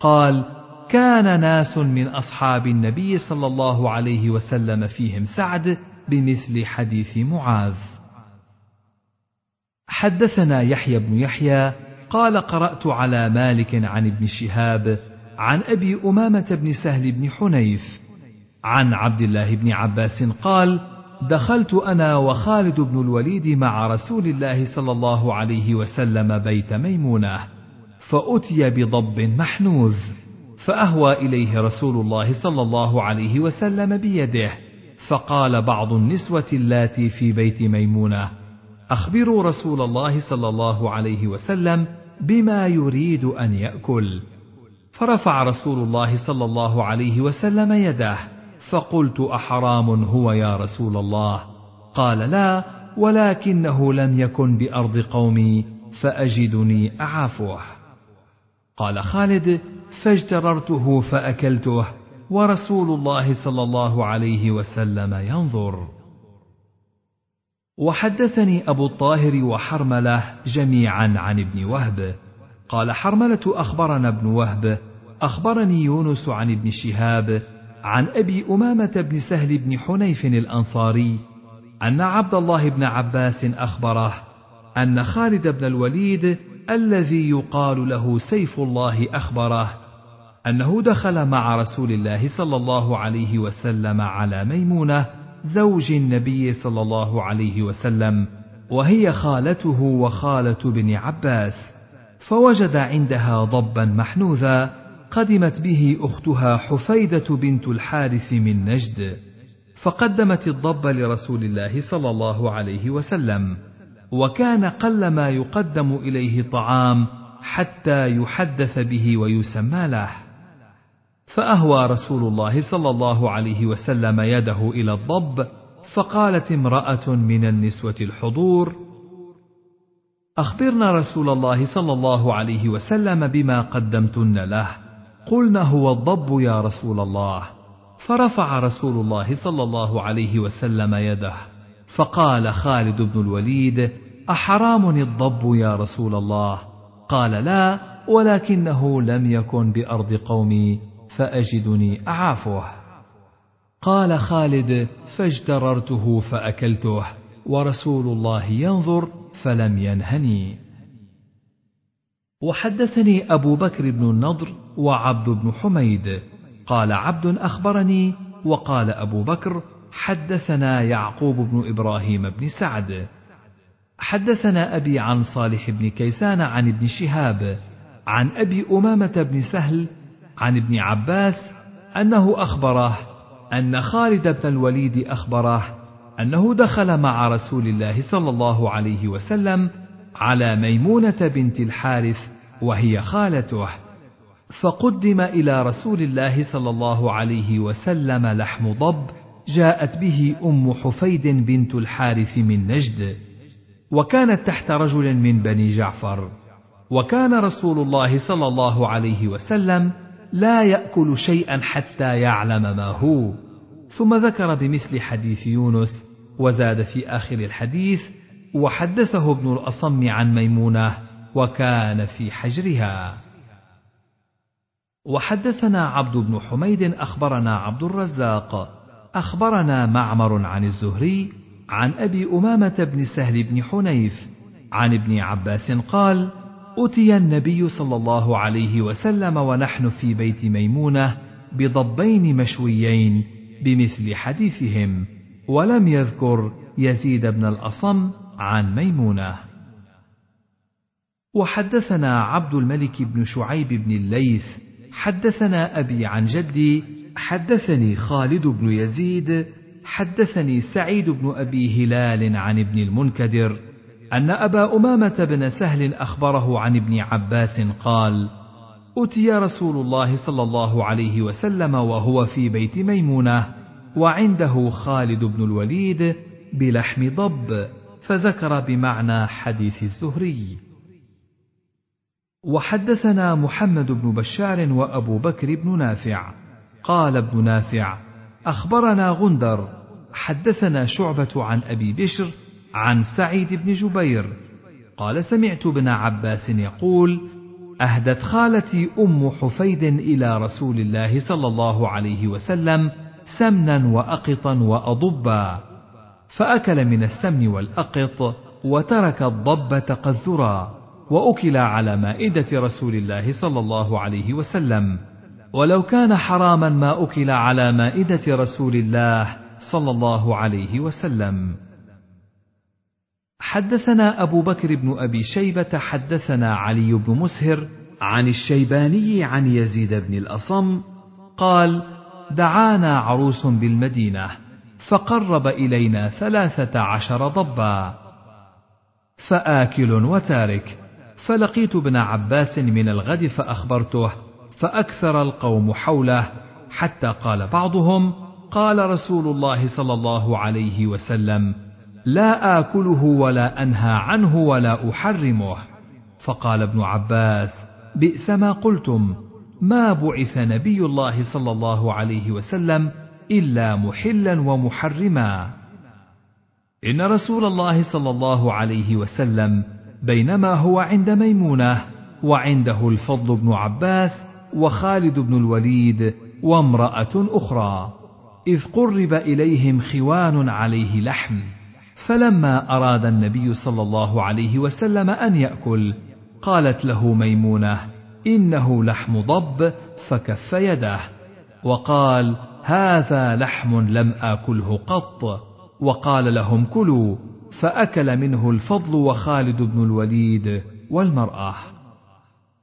قال كان ناس من أصحاب النبي صلى الله عليه وسلم فيهم سعد بمثل حديث معاذ. حدثنا يحيى بن يحيى قال قرأت على مالك عن ابن شهاب عن أبي أمامة بن سهل بن حنيف عن عبد الله بن عباس قال دخلت أنا وخالد بن الوليد مع رسول الله صلى الله عليه وسلم بيت ميمونة فأتي بضب محنوذ. فأهوى إليه رسول الله صلى الله عليه وسلم بيده فقال بعض النسوة اللاتي في بيت ميمونة أخبروا رسول الله صلى الله عليه وسلم بما يريد أن يأكل. فرفع رسول الله صلى الله عليه وسلم يده فقلت أحرام هو يا رسول الله؟ قال لا ولكنه لم يكن بأرض قومي فأجدني أعافه. قال خالد فاجتررته فأكلته ورسول الله صلى الله عليه وسلم ينظر. وحدثني أبو الطاهر وحرملة جميعا عن ابن وهب. قال حرملة أخبرنا ابن وهب. أخبرني يونس عن ابن شهاب عن أبي أمامة بن سهل بن حنيف الأنصاري أن عبد الله بن عباس أخبره أن خالد بن الوليد الذي يقال له سيف الله أخبره أنه دخل مع رسول الله صلى الله عليه وسلم على ميمونة زوج النبي صلى الله عليه وسلم وهي خالته وخالة بن عباس فوجد عندها ضبا محنوذا قدمت به أختها حفيدة بنت الحارث من نجد فقدمت الضب لرسول الله صلى الله عليه وسلم وكان قل ما يقدم إليه طعام حتى يحدث به ويسمى له. فأهوى رسول الله صلى الله عليه وسلم يده إلى الضب فقالت امرأة من النسوة الحضور أخبرنا رسول الله صلى الله عليه وسلم بما قدمتن له. قلنا هو الضب يا رسول الله. فرفع رسول الله صلى الله عليه وسلم يده. فقال خالد بن الوليد أحرام الضب يا رسول الله؟ قال لا ولكنه لم يكن بأرض قومي. فأجدني اعافه قال خالد فاجتررته فأكلته ورسول الله ينظر فلم ينهني. وحدثني أبو بكر بن النضر وعبد بن حميد. قال عبد أخبرني وقال أبو بكر حدثنا يعقوب بن إبراهيم بن سعد. حدثنا أبي عن صالح بن كيسان عن ابن شهاب عن أبي أمامة بن سهل عن ابن عباس أنه أخبره أن خالد بن الوليد أخبره أنه دخل مع رسول الله صلى الله عليه وسلم على ميمونة بنت الحارث وهي خالته فقدم إلى رسول الله صلى الله عليه وسلم لحم ضب جاءت به أم حفيد بنت الحارث من نجد وكانت تحت رجل من بني جعفر وكان رسول الله صلى الله عليه وسلم لا يأكل شيئا حتى يعلم ما هو. ثم ذكر بمثل حديث يونس وزاد في آخر الحديث وحدثه ابن الأصم عن ميمونة وكان في حجرها. وحدثنا عبد بن حميد أخبرنا عبد الرزاق أخبرنا معمر عن الزهري عن أبي أمامة بن سهل بن حنيف عن ابن عباس قال أتي النبي صلى الله عليه وسلم ونحن في بيت ميمونة بضبين مشويين بمثل حديثهم ولم يذكر يزيد بن الأصم عن ميمونة. وحدثنا عبد الملك بن شعيب بن الليث حدثنا أبي عن جدي حدثني خالد بن يزيد حدثني سعيد بن أبي هلال عن ابن المنكدر أن أبا أمامة بن سهل أخبره عن ابن عباس قال أتي رسول الله صلى الله عليه وسلم وهو في بيت ميمونة وعنده خالد بن الوليد بلحم ضب فذكر بمعنى حديث الزهري. وحدثنا محمد بن بشار وأبو بكر بن نافع. قال ابن نافع أخبرنا غندر حدثنا شعبة عن أبي بشر عن سعيد بن جبير. قال سمعت ابن عباس يقول أهدت خالتي أم حفيد إلى رسول الله صلى الله عليه وسلم سمنا وأقطا وأضبا فأكل من السمن والأقط وترك الضب تقذرا وأكل على مائدة رسول الله صلى الله عليه وسلم. ولو كان حراما ما أكل على مائدة رسول الله صلى الله عليه وسلم. حدثنا أبو بكر بن أبي شيبة حدثنا علي بن مسهر عن الشيباني عن يزيد بن الأصم قال دعانا عروس بالمدينة فقرب إلينا ثلاثة عشر ضبا فآكل وتارك فلقيت ابن عباس من الغد فأخبرته فأكثر القوم حوله حتى قال بعضهم قال رسول الله صلى الله عليه وسلم لا آكله ولا أنهى عنه ولا أحرمه. فقال ابن عباس بئس ما قلتم ما بعث نبي الله صلى الله عليه وسلم إلا محلا ومحرما. إن رسول الله صلى الله عليه وسلم بينما هو عند ميمونة وعنده الفضل بن عباس وخالد بن الوليد وامرأة أخرى إذ قرب إليهم خوان عليه لحم. فلما أراد النبي صلى الله عليه وسلم أن يأكل قالت له ميمونة إنه لحم ضب فكف يده. وقال هذا لحم لم آكله قط. وقال لهم كلوا. فأكل منه الفضل وخالد بن الوليد والمرأة.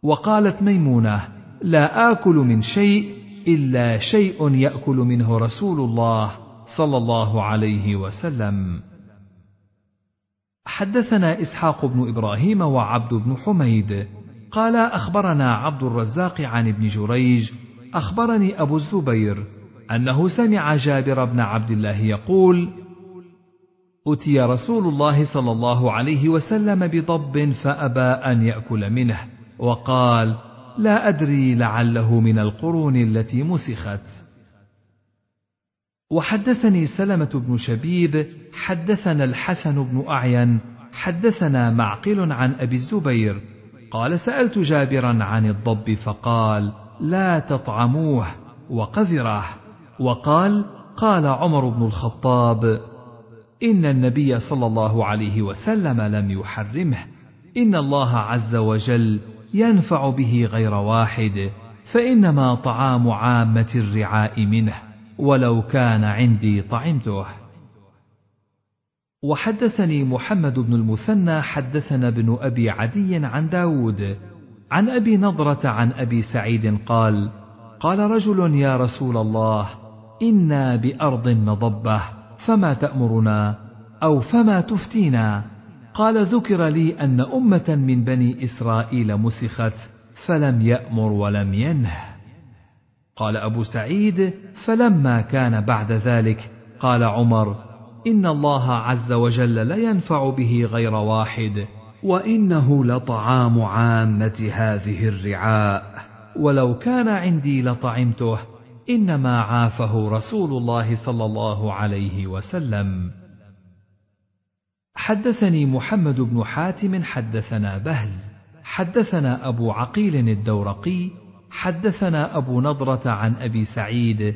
وقالت ميمونة لا آكل من شيء إلا شيء يأكل منه رسول الله صلى الله عليه وسلم. حدثنا إسحاق بن إبراهيم وعبد بن حميد. قال أخبرنا عبد الرزاق عن ابن جريج. أخبرني أبو الزبير أنه سمع جابر بن عبد الله يقول أتي رسول الله صلى الله عليه وسلم بضب فأبى أن يأكل منه وقال لا أدري لعله من القرون التي مسخت. وحدثني سلمة بن شبيب حدثنا الحسن بن أعين حدثنا معقل عن أبي الزبير قال سألت جابرا عن الضب فقال لا تطعموه وقذره وقال قال عمر بن الخطاب إن النبي صلى الله عليه وسلم لم يحرمه إن الله عز وجل ينفع به غير واحد فإنما طعام عامة الرعاء منه. ولو كان عندي طعمته. وحدثني محمد بن المثنى حدثنا ابن أبي عدي عن داود عن أبي نضرة عن أبي سعيد قال قال رجل يا رسول الله إنا بأرض مضبة فما تأمرنا أو فما تفتينا؟ قال ذكر لي أن أمة من بني إسرائيل مسخت فلم يأمر ولم ينه. قال أبو سعيد فلما كان بعد ذلك قال عمر إن الله عز وجل لا ينفع به غير واحد وإنه لطعام عامة هذه الرعاء. ولو كان عندي لطعمته إنما عافه رسول الله صلى الله عليه وسلم. حدثني محمد بن حاتم حدثنا بهز حدثنا أبو عقيل الدورقي حدثنا أبو نضرة عن أبي سعيد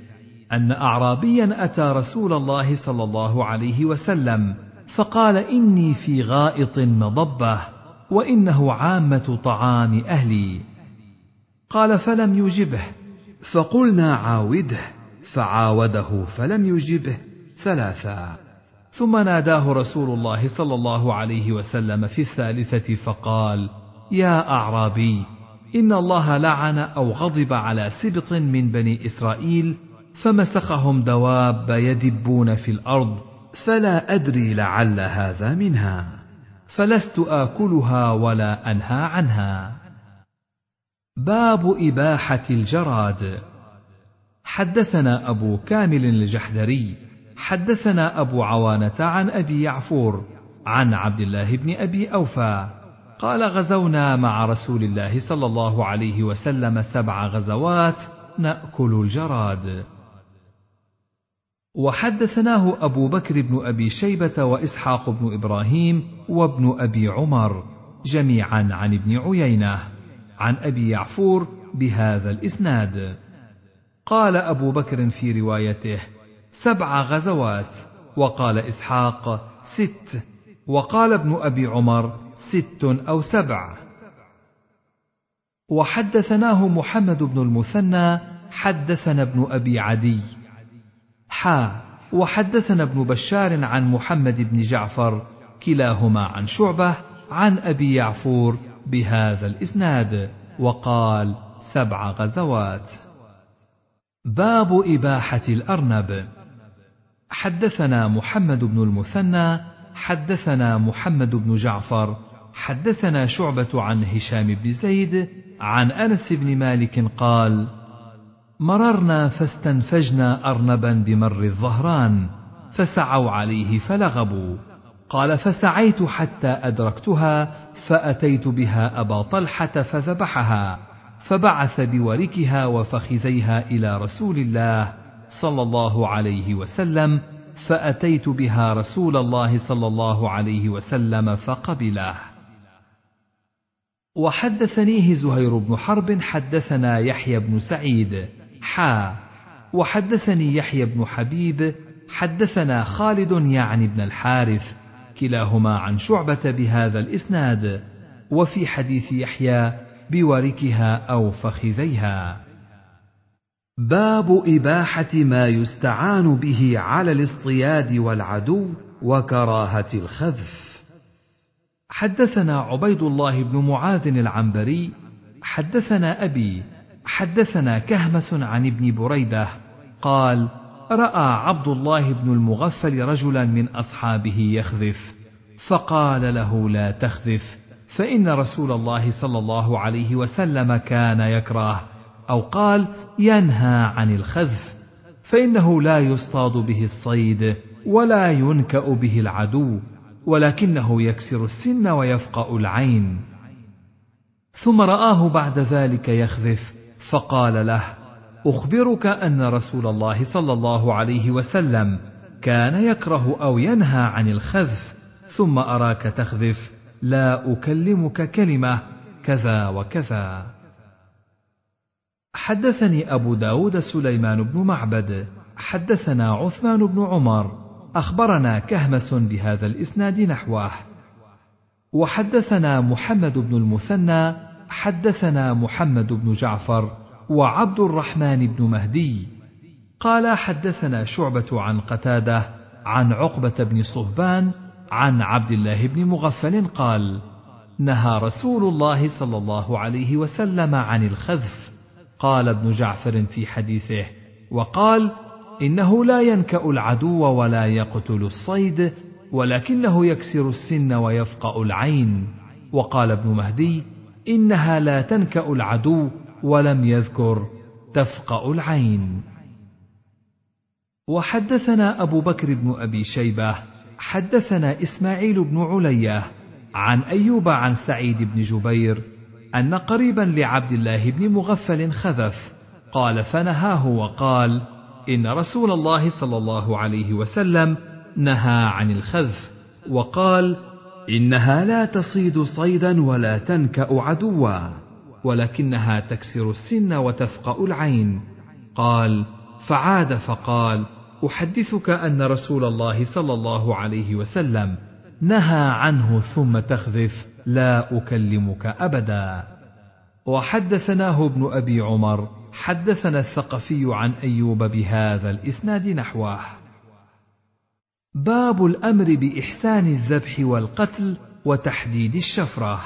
أن اعرابيا أتى رسول الله صلى الله عليه وسلم فقال إني في غائط مضبة وإنه عامة طعام أهلي. قال فلم يجبه. فقلنا عاوده. فعاوده فلم يجبه. ثلاثا. ثم ناداه رسول الله صلى الله عليه وسلم في الثالثة فقال يا أعرابي ان الله لعن أو غضب على سبط من بني اسرائيل فمسخهم دواب يدبون في الأرض فلا ادري لعل هذا منها فلست اكلها ولا انهى عنها باب اباحه الجراد حدثنا ابو كامل الجحدري حدثنا ابو عوانه عن ابي يعفور عن عبد الله بن ابي اوفى قال غزونا مع رسول الله صلى الله عليه وسلم سبع غزوات نأكل الجراد. وحدثناه أبو بكر بن أبي شيبة وإسحاق بن إبراهيم وابن أبي عمر جميعا عن ابن عيينة عن أبي يعفور بهذا الإسناد. قال أبو بكر في روايته سبع غزوات وقال إسحاق ست وقال ابن أبي عمر ست أو سبع. وحدثناه محمد بن المثنى حدثنا ابن أبي عدي. حا وحدثنا ابن بشار عن محمد بن جعفر كلاهما عن شعبة عن أبي يعفور بهذا الإسناد وقال سبع غزوات. باب إباحة الأرنب. حدثنا محمد بن المثنى حدثنا محمد بن جعفر حدثنا شعبة عن هشام بن زيد عن أنس بن مالك قال مررنا فاستنفجنا أرنبا بمر الظهران فسعوا عليه فلغبوا. قال فسعيت حتى أدركتها فأتيت بها أبا طلحة فذبحها فبعث بوركها وفخذيها إلى رسول الله صلى الله عليه وسلم فأتيت بها رسول الله صلى الله عليه وسلم فقبله. وحدثنيه زهير بن حرب حدثنا يحيى بن سعيد. حا. وحدثني يحيى بن حبيب حدثنا خالد يعني بن الحارث كلاهما عن شعبة بهذا الإسناد. وفي حديث يحيى بوركها أو فخذيها. باب إباحة ما يستعان به على الاصطياد والعدو وكراهة الخذف. حدثنا عبيد الله بن معاذ العنبري حدثنا أبي حدثنا كهمس عن ابن بريدة قال رأى عبد الله بن المغفل رجلا من أصحابه يخذف فقال له لا تخذف فإن رسول الله صلى الله عليه وسلم كان يكره أو قال ينهى عن الخذف فإنه لا يصطاد به الصيد ولا ينكأ به العدو. ولكنه يكسر السن ويفقأ العين. ثم رآه بعد ذلك يخذف فقال له أخبرك أن رسول الله صلى الله عليه وسلم كان يكره أو ينهى عن الخذف ثم أراك تخذف لا أكلمك كلمة كذا وكذا. حدثني أبو داود سليمان بن معبد حدثنا عثمان بن عمر أخبرنا كهمس بهذا الإسناد نحوه. وحدثنا محمد بن المثنى حدثنا محمد بن جعفر وعبد الرحمن بن مهدي. قال حدثنا شعبة عن قتادة عن عقبة بن صهبان عن عبد الله بن مغفل قال: نهى رسول الله صلى الله عليه وسلم عن الخذف، قال ابن جعفر في حديثه، وقال: إنه لا ينكأ العدو ولا يقتل الصيد، ولكنه يكسر السن ويفقأ العين، وقال ابن مهدي: إنها لا تنكأ العدو ولم يذكر تفقأ العين. وحدثنا أبو بكر بن أبي شيبة حدثنا إسماعيل بن علية عن أيوب عن سعيد بن جبير أن قريبا لعبد الله بن مغفل خذف قال فنهاه وقال إن رسول الله صلى الله عليه وسلم نهى عن الخذف وقال إنها لا تصيد صيدا ولا تنكأ عدوا ولكنها تكسر السن وتفقأ العين. قال فعاد فقال أحدثك أن رسول الله صلى الله عليه وسلم نهى عنه ثم تخذف لا أكلمك أبدا. وحدثناه ابن أبي عمر حدثنا الثقفي عن أيوب بهذا الإسناد نحوه. باب الأمر بإحسان الذبح والقتل وتحديد الشفرة.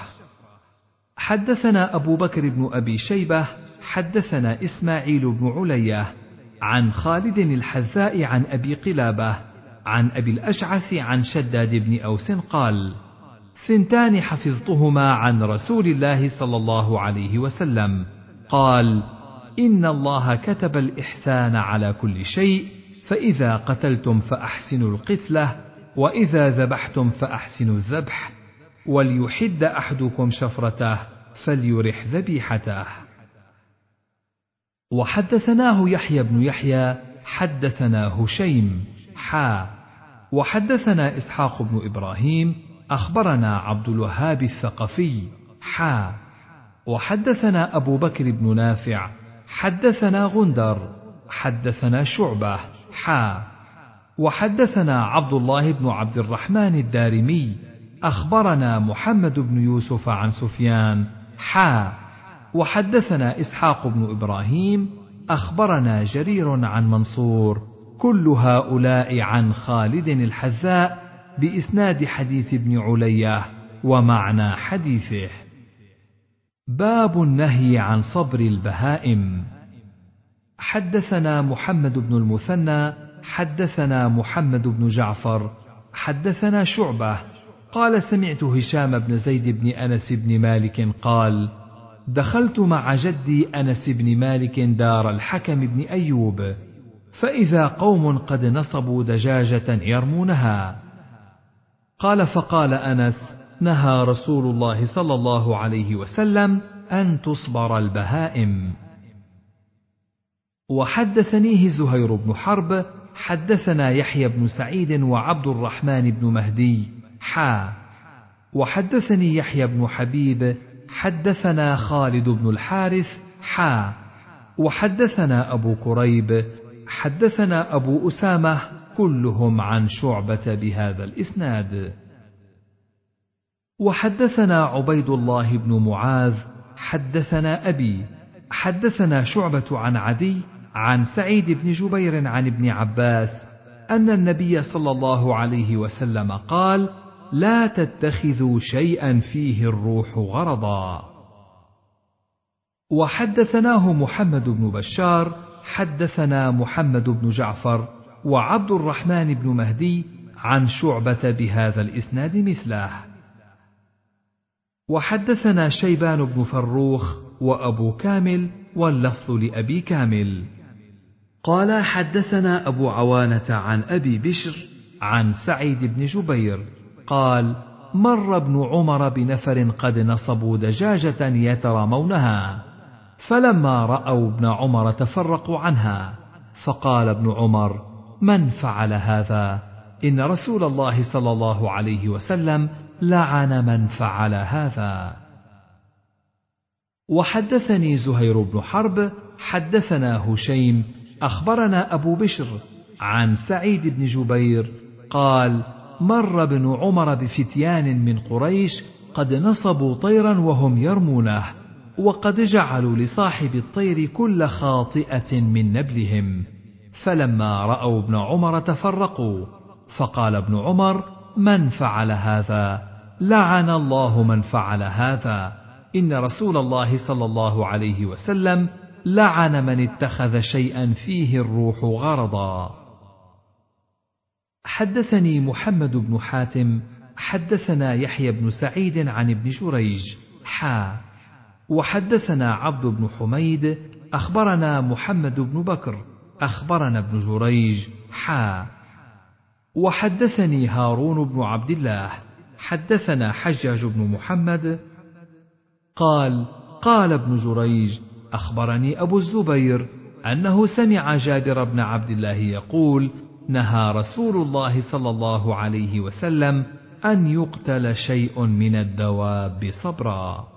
حدثنا أبو بكر بن أبي شيبة حدثنا إسماعيل بن علية عن خالد الحذاء عن أبي قلابة عن أبي الأشعث عن شداد بن أوس قال ثنتان حفظتهما عن رسول الله صلى الله عليه وسلم قال إن الله كتب الإحسان على كل شيء فإذا قتلتم فأحسنوا القتلة وإذا ذبحتم فأحسنوا الذبح وليحد أحدكم شفرته فليرح ذبيحته. وحدثناه يحيى بن يحيى حدثنا هشيم حا. وحدثنا إسحاق بن إبراهيم أخبرنا عبد الوهاب الثقفي حا. وحدثنا أبو بكر بن نافع حدثنا غندر حدثنا شعبة حا. وحدثنا عبد الله بن عبد الرحمن الدارمي أخبرنا محمد بن يوسف عن سفيان حا. وحدثنا إسحاق بن إبراهيم أخبرنا جرير عن منصور. كل هؤلاء عن خالد الحذاء بإسناد حديث ابن علية ومعنى حديثه. باب النهي عن صبر البهائم. حدثنا محمد بن المثنى حدثنا محمد بن جعفر حدثنا شعبة. قال سمعت هشام بن زيد بن أنس بن مالك قال دخلت مع جدي أنس بن مالك دار الحكم بن أيوب فإذا قوم قد نصبوا دجاجة يرمونها. قال فقال أنس نهى رسول الله صلى الله عليه وسلم أن تصبر البهائم. وحدثنيه زهير بن حرب حدثنا يحيى بن سعيد وعبد الرحمن بن مهدي حا. وحدثني يحيى بن حبيب حدثنا خالد بن الحارث حا. وحدثنا أبو كريب حدثنا أبو أسامة كلهم عن شعبة بهذا الإسناد. وحدثنا عبيد الله بن معاذ حدثنا أبي حدثنا شعبة عن عدي عن سعيد بن جبير عن ابن عباس أن النبي صلى الله عليه وسلم قال لا تتخذوا شيئا فيه الروح غرضا. وحدثناه محمد بن بشار حدثنا محمد بن جعفر وعبد الرحمن بن مهدي عن شعبة بهذا الإسناد مثله. وحدثنا شيبان بن فروخ وأبو كامل واللفظ لأبي كامل. قال حدثنا أبو عوانة عن أبي بشر عن سعيد بن جبير. قال مر ابن عمر بنفر قد نصبوا دجاجة يترامونها فلما رأوا ابن عمر تفرقوا عنها فقال ابن عمر من فعل هذا؟ إن رسول الله صلى الله عليه وسلم لعن من فعل هذا. وحدثني زهير بن حرب حدثنا هشيم أخبرنا أبو بشر عن سعيد بن جبير قال مر ابن عمر بفتيان من قريش قد نصبوا طيرا وهم يرمونه وقد جعلوا لصاحب الطير كل خاطئة من نبلهم فلما رأوا ابن عمر تفرقوا فقال ابن عمر من فعل هذا؟ لعن الله من فعل هذا. إن رسول الله صلى الله عليه وسلم لعن من اتخذ شيئا فيه الروح غرضا. حدثني محمد بن حاتم حدثنا يحيى بن سعيد عن ابن جريج حا. وحدثنا عبد بن حميد أخبرنا محمد بن بكر أخبرنا ابن جريج حا. وحدثني هارون بن عبد الله حدثنا حجاج بن محمد قال قال ابن جريج أخبرني أبو الزبير أنه سمع جابر بن عبد الله يقول نهى رسول الله صلى الله عليه وسلم أن يقتل شيء من الدواب صبرا.